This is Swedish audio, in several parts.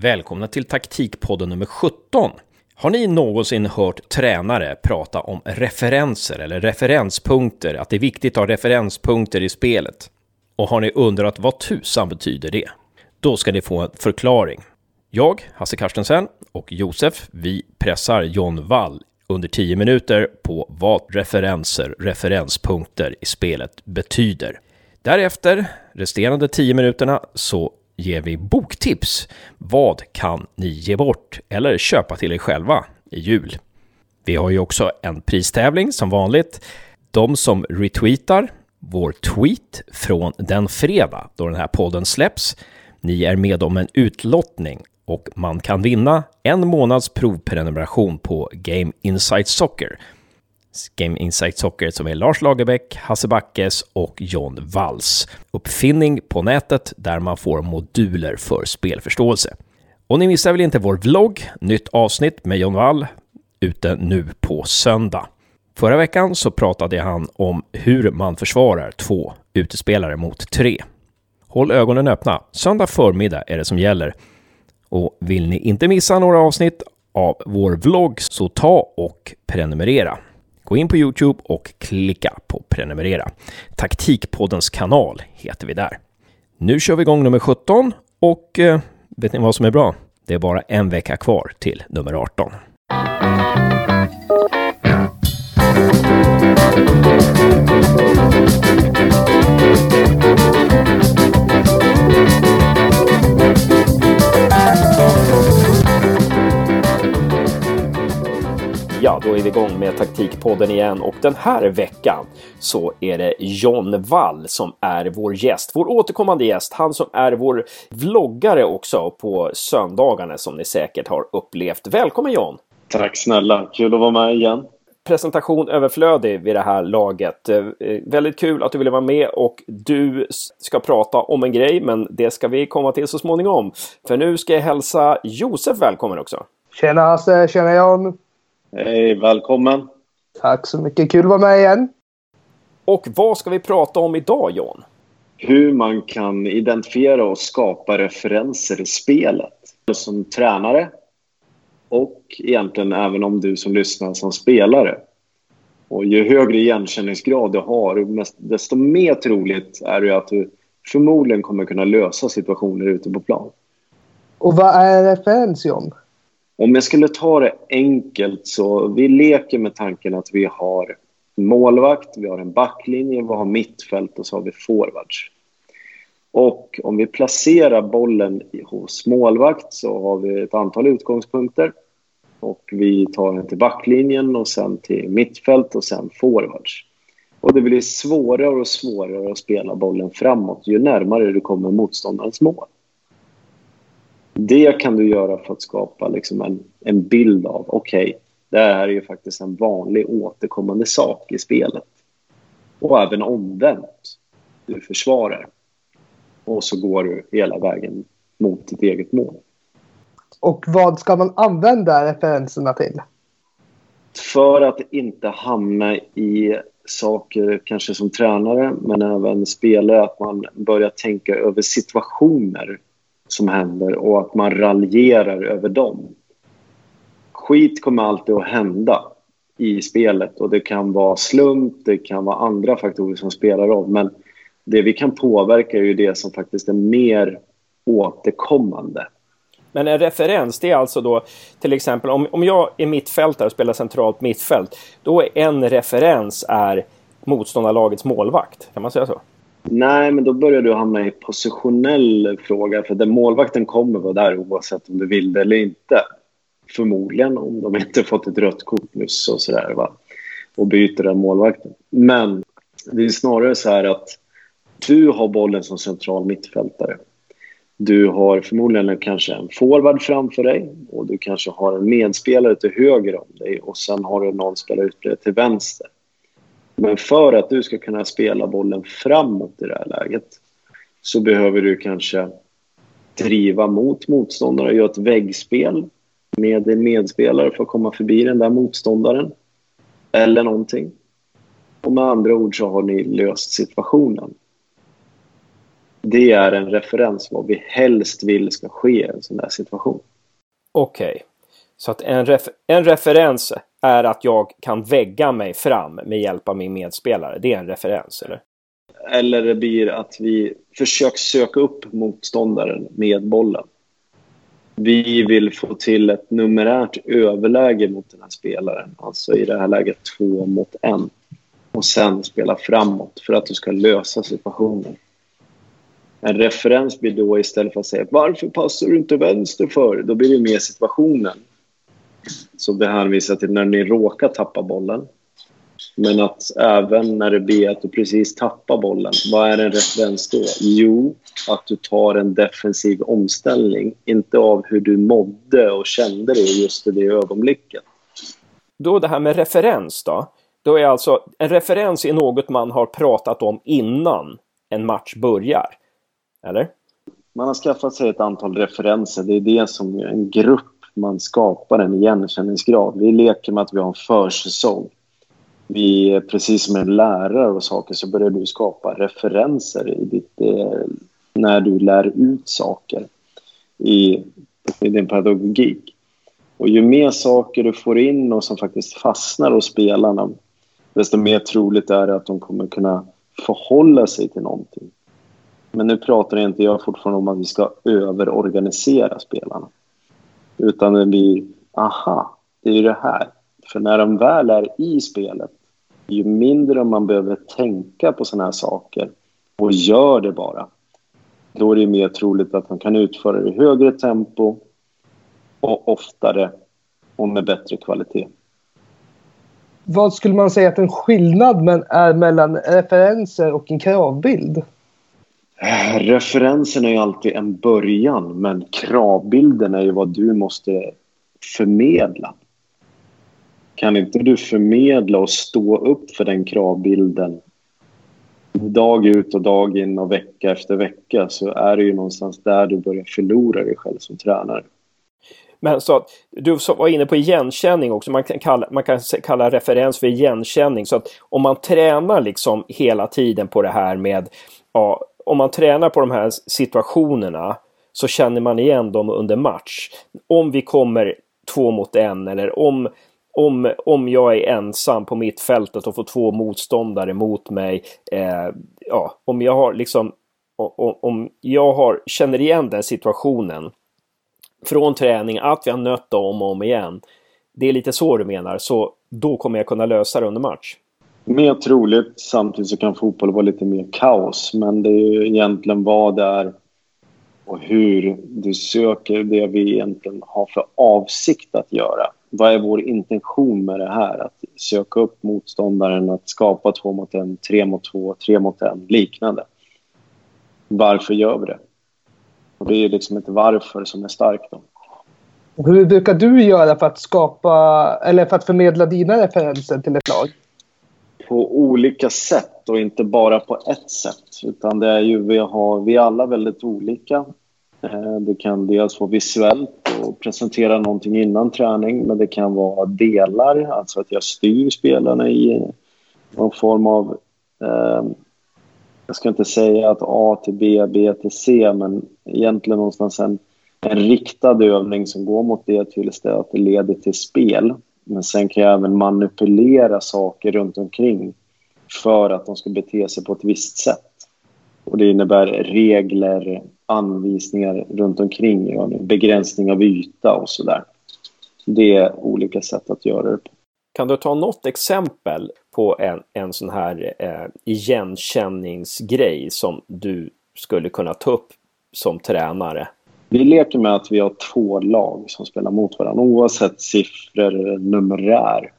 Välkomna till taktikpodden nummer 17. Har ni någonsin hört tränare prata om referenser eller referenspunkter, att det är viktigt att ha referenspunkter i spelet? Och har ni undrat vad tusan betyder det? Då ska ni få en förklaring. Jag, Hasse Carstensen och Josef, vi pressar John Wall under 10 minuter på vad referenser, referenspunkter i spelet betyder. Därefter, resterande 10 minuterna, så ger vi boktips. Vad kan ni ge bort eller köpa till er själva i jul? Vi har ju också en pristävling som vanligt. De som retweetar vår tweet från den fredag då den här podden släpps. Ni är med om en utlottning och man kan vinna en månads provprenumeration på Game Insight Soccer. Game Insight Soccer som är Lars Lagerbäck, Hasse Backes och John Walls uppfinning på nätet där man får moduler för spelförståelse. Och ni missar väl inte vår vlogg, nytt avsnitt med John Wall, ute nu på söndag. Förra veckan så pratade han om hur man försvarar två utespelare mot tre. Håll ögonen öppna. Söndag förmiddag är det som gäller. Och vill ni inte missa några avsnitt av vår vlogg så ta och prenumerera. Gå in på Youtube och klicka på prenumerera. Taktikpoddens kanal heter vi där. Nu kör vi igång nummer 17 och eh, vet ni vad som är bra? Det är bara en vecka kvar till nummer 18. Ja, då är vi igång med taktikpodden igen och den här veckan så är det John Wall som är vår gäst, vår återkommande gäst, han som är vår vloggare också på söndagarna som ni säkert har upplevt. Välkommen John! Tack snälla, kul att vara med igen. Presentation överflödig vid det här laget. Eh, väldigt kul att du ville vara med och du ska prata om en grej, men det ska vi komma till så småningom. För nu ska jag hälsa Josef välkommen också. Tjena Hasse, tjena John! Hej, välkommen! Tack så mycket, kul att vara med igen! Och vad ska vi prata om idag John? Hur man kan identifiera och skapa referenser i spelet. Som tränare och egentligen även om du som lyssnar som spelare. Och ju högre igenkänningsgrad du har, desto mer troligt är det att du förmodligen kommer kunna lösa situationer ute på plan. Och vad är en referens, John? Om jag skulle ta det enkelt så vi leker med tanken att vi har målvakt, vi har en backlinje, vi har mittfält och så har vi forwards. Och om vi placerar bollen hos målvakt så har vi ett antal utgångspunkter. Och vi tar den till backlinjen och sen till mittfält och sen forwards. Och det blir svårare och svårare att spela bollen framåt ju närmare du kommer motståndarens mål. Det kan du göra för att skapa liksom en, en bild av, okej, okay, det här är ju faktiskt en vanlig återkommande sak i spelet. Och även omvänt. Du försvarar och så går du hela vägen mot ditt eget mål. Och vad ska man använda referenserna till? För att inte hamna i saker, kanske som tränare, men även spelare, att man börjar tänka över situationer som händer och att man raljerar över dem. Skit kommer alltid att hända i spelet och det kan vara slump, det kan vara andra faktorer som spelar roll. Men det vi kan påverka är ju det som faktiskt är mer återkommande. Men en referens, det är alltså då till exempel om, om jag är mittfältare och spelar centralt mittfält. Då är en referens är motståndarlagets målvakt. Kan man säga så? Nej, men då börjar du hamna i positionell fråga. För den målvakten kommer vara där oavsett om du vill det eller inte. Förmodligen om de inte fått ett rött kort nyss och sådär. Va? Och byter den målvakten. Men det är snarare så här att du har bollen som central mittfältare. Du har förmodligen kanske en forward framför dig och du kanske har en medspelare till höger om dig och sen har du någon spelare ute till vänster. Men för att du ska kunna spela bollen framåt i det här läget så behöver du kanske driva mot motståndare, och göra ett väggspel med din medspelare för att komma förbi den där motståndaren. Eller någonting. Och med andra ord så har ni löst situationen. Det är en referens vad vi helst vill ska ske i en sån där situation. Okej. Okay. Så att en, ref en referens är att jag kan vägga mig fram med hjälp av min medspelare. Det är en referens, eller? Eller det blir att vi försöker söka upp motståndaren med bollen. Vi vill få till ett numerärt överläge mot den här spelaren. Alltså i det här läget två mot en. Och sen spela framåt för att du ska lösa situationen. En referens blir då istället för att säga varför passar du inte vänster för? Då blir det mer situationen. Så det hänvisar till när ni råkar tappa bollen. Men att även när det blir att du precis tappar bollen, vad är en referens då? Jo, att du tar en defensiv omställning. Inte av hur du mådde och kände dig just i det ögonblicket. Då det här med referens då? Då är alltså en referens är något man har pratat om innan en match börjar. Eller? Man har skaffat sig ett antal referenser. Det är det som en grupp man skapar en igenkänningsgrad. Vi leker med att vi har en försäsong. Vi, precis som en lärare och saker så börjar du skapa referenser i ditt, eh, när du lär ut saker i, i din pedagogik. Och ju mer saker du får in och som faktiskt fastnar hos spelarna desto mer troligt är det att de kommer kunna förhålla sig till någonting. Men nu pratar inte jag fortfarande om att vi ska överorganisera spelarna. Utan det blir, aha, det är ju det här. För när de väl är i spelet, ju mindre man behöver tänka på såna här saker och gör det bara, då är det mer troligt att man kan utföra det i högre tempo och oftare och med bättre kvalitet. Vad skulle man säga att en skillnad är mellan referenser och en kravbild? Eh, referensen är ju alltid en början, men kravbilden är ju vad du måste förmedla. Kan inte du förmedla och stå upp för den kravbilden dag ut och dag in och vecka efter vecka så är det ju någonstans där du börjar förlora dig själv som tränare. Men så att du var inne på igenkänning också. Man kan, kalla, man kan kalla referens för igenkänning. Så att om man tränar liksom hela tiden på det här med ja, om man tränar på de här situationerna så känner man igen dem under match. Om vi kommer två mot en eller om, om, om jag är ensam på mittfältet och får två motståndare mot mig. Eh, ja, om jag har liksom om jag har, känner igen den situationen från träning, att vi har nött om och om igen. Det är lite så du menar, så då kommer jag kunna lösa det under match. Mer troligt. Samtidigt så kan fotboll vara lite mer kaos. Men det är ju egentligen vad det är och hur du söker det vi egentligen har för avsikt att göra. Vad är vår intention med det här? Att söka upp motståndaren, att skapa två mot en, tre mot två, tre mot en, liknande. Varför gör vi det? Och det är liksom ett varför som är starkt. Då. Hur brukar du göra för att skapa eller för att förmedla dina referenser till ett lag? På olika sätt och inte bara på ett sätt. Utan det är ju, vi, har, vi är alla väldigt olika. Eh, det kan dels vara visuellt och presentera någonting innan träning men det kan vara delar, alltså att jag styr spelarna i någon form av... Eh, jag ska inte säga att A till B, B till C men egentligen någonstans en, en riktad övning som går mot det tills det att det leder till spel. Men sen kan jag även manipulera saker runt omkring för att de ska bete sig på ett visst sätt. Och det innebär regler, anvisningar runt omkring, begränsning av yta och så där. Det är olika sätt att göra det på. Kan du ta något exempel på en, en sån här eh, igenkänningsgrej som du skulle kunna ta upp som tränare? Vi leker med att vi har två lag som spelar mot varandra. Oavsett siffror eller numerär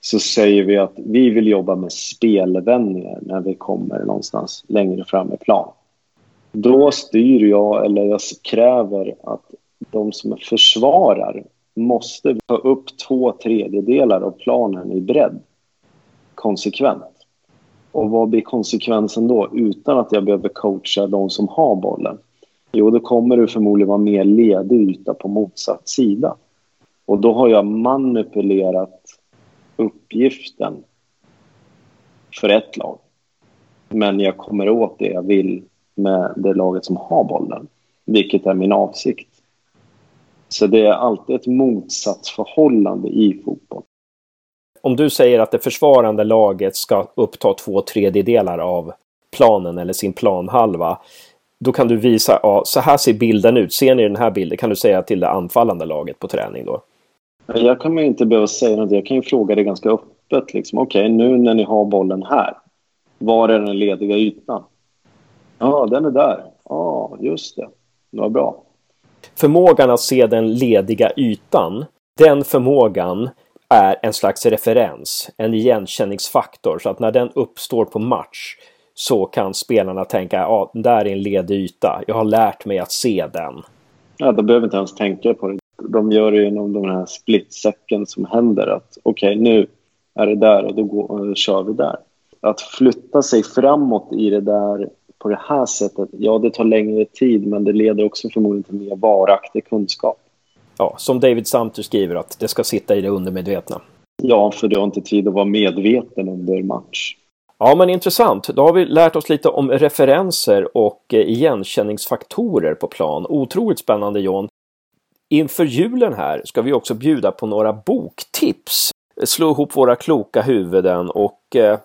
så säger vi att vi vill jobba med spelvändningar när vi kommer någonstans längre fram i plan. Då styr jag, eller jag kräver att de som försvarar måste ta upp två tredjedelar av planen i bredd konsekvent. Och vad blir konsekvensen då utan att jag behöver coacha de som har bollen? Jo, då kommer du förmodligen vara mer ledig yta på motsatt sida. Och då har jag manipulerat uppgiften för ett lag. Men jag kommer åt det jag vill med det laget som har bollen, vilket är min avsikt. Så det är alltid ett motsatsförhållande i fotboll. Om du säger att det försvarande laget ska uppta två tredjedelar av planen eller sin planhalva, då kan du visa, ja, så här ser bilden ut. Ser ni den här bilden? Kan du säga till det anfallande laget på träning då? Jag kan man inte behöva säga något. Jag kan ju fråga det ganska öppet. Liksom. Okej, okay, nu när ni har bollen här, var är den lediga ytan? Ja, den är där. Ja, just det. Var bra. Förmågan att se den lediga ytan, den förmågan är en slags referens, en igenkänningsfaktor. Så att när den uppstår på match så kan spelarna tänka ja, där är en ledig yta. Jag har lärt mig att se den. Ja, de behöver inte ens tänka på det. De gör det genom de här splitsäcken som händer. att Okej, okay, nu är det där och då går, kör vi där. Att flytta sig framåt i det där på det här sättet, ja det tar längre tid men det leder också förmodligen till mer varaktig kunskap. Ja, som David Sumter skriver att det ska sitta i det undermedvetna. Ja, för du har inte tid att vara medveten under match. Ja, men intressant. Då har vi lärt oss lite om referenser och eh, igenkänningsfaktorer på plan. Otroligt spännande John. Inför julen här ska vi också bjuda på några boktips. Slå ihop våra kloka huvuden och eh,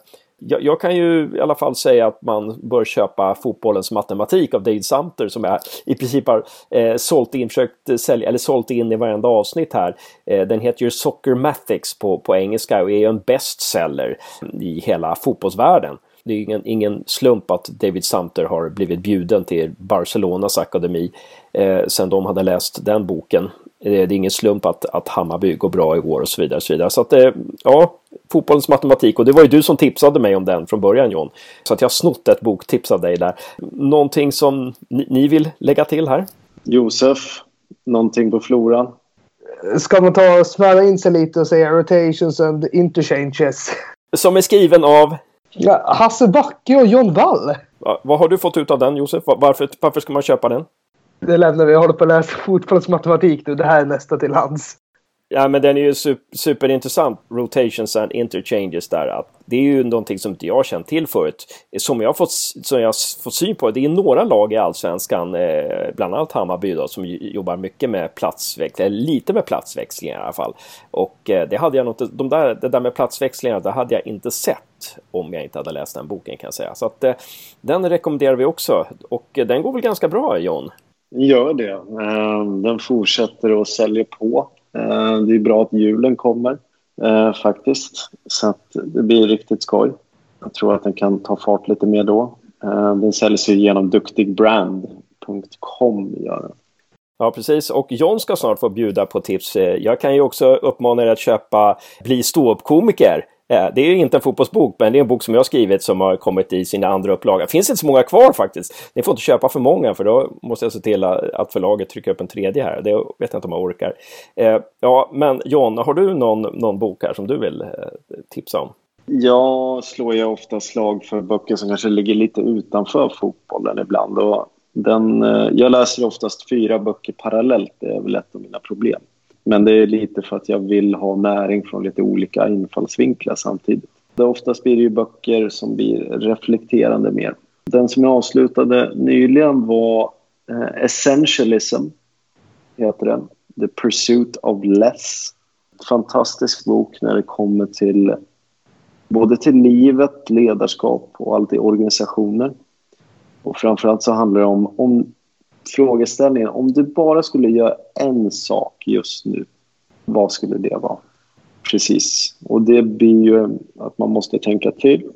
jag, jag, kan ju i alla fall säga att man bör köpa Fotbollens matematik av Dave Sumter som jag i princip har eh, sålt in, försökt sälja, eller sålt in i varenda avsnitt här. Eh, den heter ju Soccer Mathics på, på engelska och är ju en bestseller i hela fotbollsvärlden. Det är ingen, ingen slump att David Sumter har blivit bjuden till Barcelonas akademi eh, sen de hade läst den boken. Eh, det är ingen slump att, att Hammarby går bra i år och så vidare. Och så vidare. Så att, eh, ja, fotbollens matematik och det var ju du som tipsade mig om den från början John. Så att jag har snott ett boktips av dig där. Någonting som ni, ni vill lägga till här? Josef, någonting på floran? Ska man ta och smälla in sig lite och säga rotations and interchanges? Som är skriven av? Ja, Hasse Backe och John Wall. Va, vad har du fått ut av den Josef? Varför, varför ska man köpa den? Det lämnar vi. Jag håller på att läsa fotbollsmatematik nu. Det här är nästa till hands. Ja, men den är ju super, superintressant. Rotations and interchanges där. Att det är ju någonting som inte jag har känt till förut. Som jag har fått, som jag fått syn på. Det är några lag i Allsvenskan, eh, bland annat Hammarby då, som jobbar mycket med platsväxling, eller lite med platsväxlingar i alla fall. Och eh, det hade jag något, de där, det där med platsväxlingar, det hade jag inte sett om jag inte hade läst den boken kan jag säga. Så att eh, den rekommenderar vi också. Och eh, den går väl ganska bra John? Gör det. Ehm, den fortsätter att sälja på. Eh, det är bra att julen kommer eh, faktiskt. Så att det blir riktigt skoj. Jag tror att den kan ta fart lite mer då. Eh, den säljs ju genom duktigbrand.com. Ja, precis. Och John ska snart få bjuda på tips. Eh, jag kan ju också uppmana er att köpa Bli ståuppkomiker Eh, det är inte en fotbollsbok, men det är en bok som jag har skrivit som har kommit i sina andra upplaga. finns inte så många kvar faktiskt. Ni får inte köpa för många, för då måste jag se till att förlaget trycker upp en tredje här. Det vet jag inte om jag orkar. Eh, ja, men John, har du någon, någon bok här som du vill eh, tipsa om? Jag slår ju ofta slag för böcker som kanske ligger lite utanför fotbollen ibland. Och den, jag läser oftast fyra böcker parallellt, det är väl ett av mina problem. Men det är lite för att jag vill ha näring från lite olika infallsvinklar samtidigt. Det oftast blir det ju böcker som blir reflekterande mer. Den som jag avslutade nyligen var eh, Essentialism, heter den. The Pursuit of Less. Fantastisk bok när det kommer till både till livet, ledarskap och allt i organisationer. Och framförallt så handlar det om, om frågeställningen, om du bara skulle göra en sak just nu, vad skulle det vara? Precis. Och det blir ju att man måste tänka till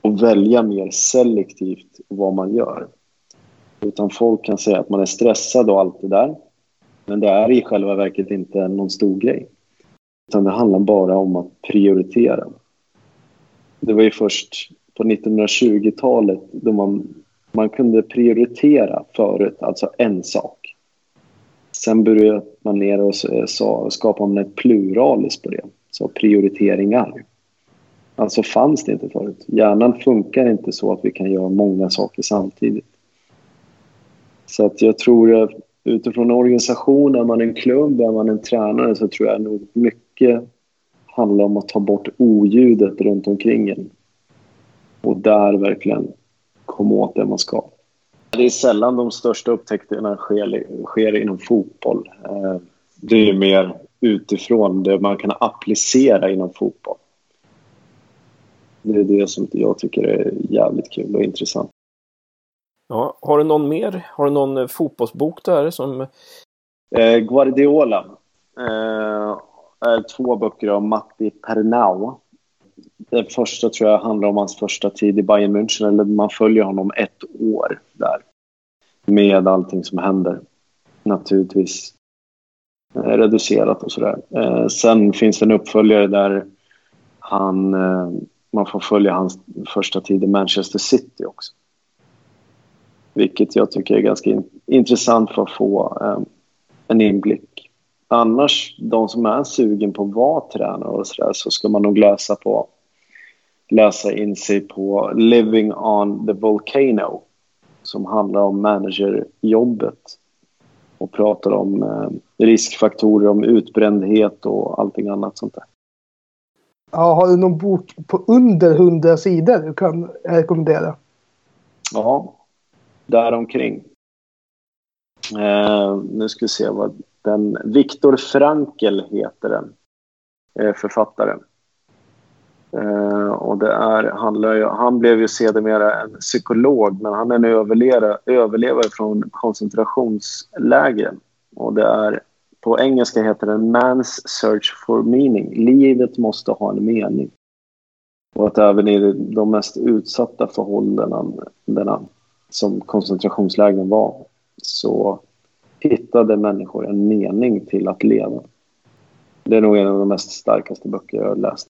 och välja mer selektivt vad man gör. Utan folk kan säga att man är stressad och allt det där. Men det är i själva verket inte någon stor grej. Utan det handlar bara om att prioritera. Det var ju först på 1920-talet då man man kunde prioritera förut, alltså en sak. Sen började man ner och så, eh, skapade man ett pluralis på det, så prioriteringar. Alltså fanns det inte förut. Hjärnan funkar inte så att vi kan göra många saker samtidigt. Så att jag tror att utifrån organisation, är man en klubb, är man en tränare så tror jag nog mycket handlar om att ta bort oljudet runt omkring en. Och där verkligen komma åt det man ska. Det är sällan de största upptäckterna sker, sker inom fotboll. Eh, det är mer utifrån det man kan applicera inom fotboll. Det är det som jag tycker är jävligt kul och intressant. Ja, har du någon mer? Har du någon fotbollsbok där som... Eh, Guardiola. Eh, två böcker av Matti Pernau. Den första tror jag handlar om hans första tid i Bayern München. Eller man följer honom ett år där. Med allting som händer. Naturligtvis. Eh, reducerat och sådär. Eh, sen finns det en uppföljare där han, eh, man får följa hans första tid i Manchester City också. Vilket jag tycker är ganska in, intressant för att få eh, en inblick. Annars, de som är sugen på att vara tränare och så, där, så ska man nog läsa på läsa in sig på Living on the Volcano som handlar om managerjobbet och pratar om eh, riskfaktorer, om utbrändhet och allting annat sånt där. Ja, har du någon bok på under 100 sidor du kan rekommendera? Ja, däromkring. Eh, nu ska vi se vad den... Viktor Frankel heter den, eh, författaren. Eh, och det är, handlar ju, han blev ju sedermera en psykolog men han är en överlevare, överlevare från koncentrationslägren. Och det är, på engelska heter den Man's Search for Meaning. Livet måste ha en mening. Och att även i de mest utsatta förhållandena som koncentrationslägren var så hittade människor en mening till att leva. Det är nog en av de mest starkaste böcker jag har läst.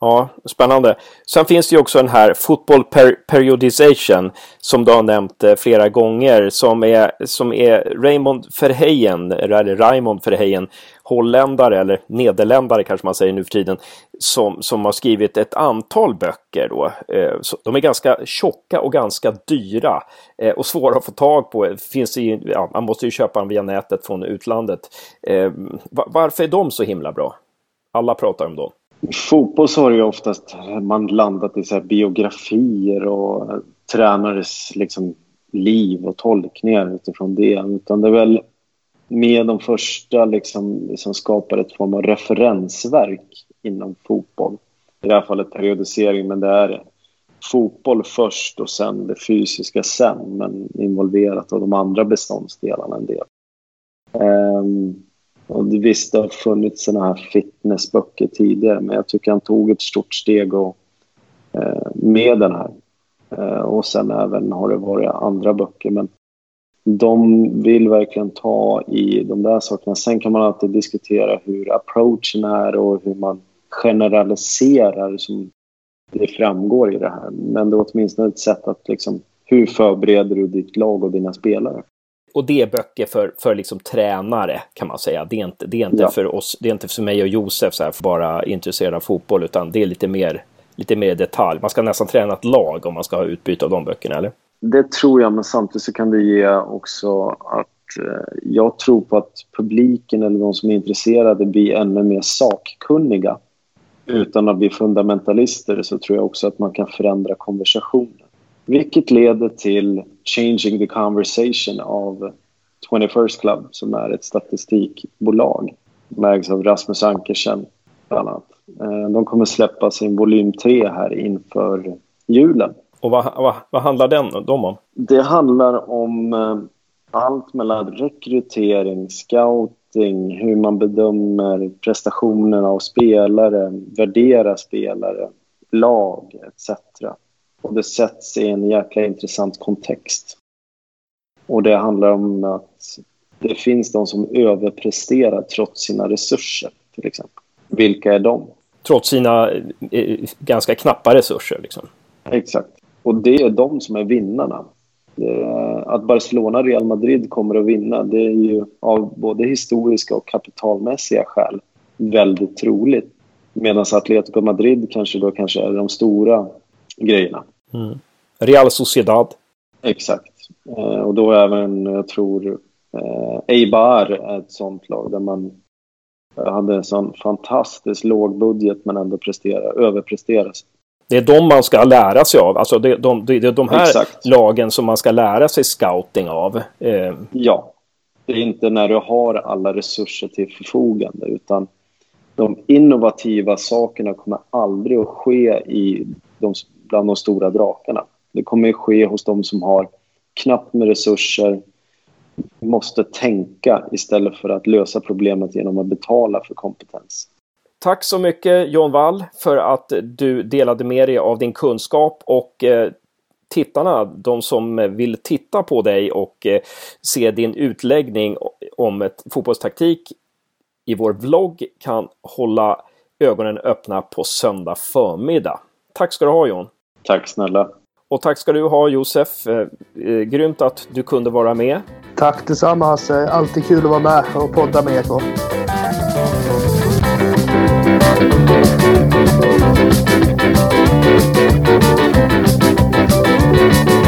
Ja, spännande. Sen finns det ju också den här Football per Periodization som du har nämnt eh, flera gånger som är, som är Raymond Verheyen, eller Raymond Verheyen, holländare eller nederländare kanske man säger nu för tiden, som, som har skrivit ett antal böcker. Då. Eh, de är ganska tjocka och ganska dyra eh, och svåra att få tag på. Finns i, ja, man måste ju köpa dem via nätet från utlandet. Varför är de så himla bra? Alla pratar om dem. I fotboll så har ju oftast man landat i så biografier och tränares liksom liv och tolkningar utifrån det. Utan det är väl med de första liksom, som skapar ett form av referensverk inom fotboll. I det här fallet periodisering, men det är fotboll först och sen det fysiska sen, men involverat av de andra beståndsdelarna en del. Um, och visst, det har funnits såna här fitnessböcker tidigare men jag tycker han tog ett stort steg och, eh, med den här. Eh, och sen även har det varit andra böcker. Men de vill verkligen ta i de där sakerna. Sen kan man alltid diskutera hur approachen är och hur man generaliserar som det framgår i det här. Men det är åtminstone ett sätt att liksom, hur förbereder du ditt lag och dina spelare? Och det är böcker för, för liksom tränare kan man säga. Det är inte, det är inte ja. för oss, det är inte för mig och Josef så här, för bara intresserade av fotboll, utan det är lite mer, lite mer detalj. Man ska nästan träna ett lag om man ska ha utbyte av de böckerna, eller? Det tror jag, men samtidigt så kan det ge också att eh, jag tror på att publiken eller de som är intresserade blir ännu mer sakkunniga. Utan att bli fundamentalister så tror jag också att man kan förändra konversationen. Vilket leder till Changing the Conversation av 21st Club som är ett statistikbolag. De ägs av Rasmus Ankersen bland annat. Eh, de kommer släppa sin volym 3 här inför julen. Och vad, vad, vad handlar den de om? Det handlar om eh, allt mellan rekrytering, scouting, hur man bedömer prestationerna av spelare, värderar spelare, lag etc. Och det sätts i en jäkla intressant kontext. Och det handlar om att det finns de som överpresterar trots sina resurser, till exempel. Vilka är de? Trots sina eh, ganska knappa resurser, liksom. Exakt. Och det är de som är vinnarna. Att Barcelona och Real Madrid kommer att vinna, det är ju av både historiska och kapitalmässiga skäl väldigt troligt. Medan Atletico Madrid kanske då kanske är de stora grejerna. Mm. Real Sociedad. Exakt. Eh, och då även, jag tror, eh, Eibar är ett sånt lag där man hade en sån fantastiskt låg budget men ändå prestera, överpresterar. Det är de man ska lära sig av. Alltså det, de, det är de här Exakt. lagen som man ska lära sig scouting av. Eh, Ja, det är inte när du har alla resurser till förfogande utan de innovativa sakerna kommer aldrig att ske i de, bland de stora drakarna. Det kommer att ske hos de som har knappt med resurser, måste tänka istället för att lösa problemet genom att betala för kompetens. Tack så mycket John Wall för att du delade med dig av din kunskap och eh, tittarna, de som vill titta på dig och eh, se din utläggning om ett fotbollstaktik i vår vlogg kan hålla ögonen öppna på söndag förmiddag. Tack ska du ha John! Tack snälla! Och tack ska du ha Josef! Eh, eh, grymt att du kunde vara med. Tack detsamma Hasse. Alltid kul att vara med och podda med er två. Thank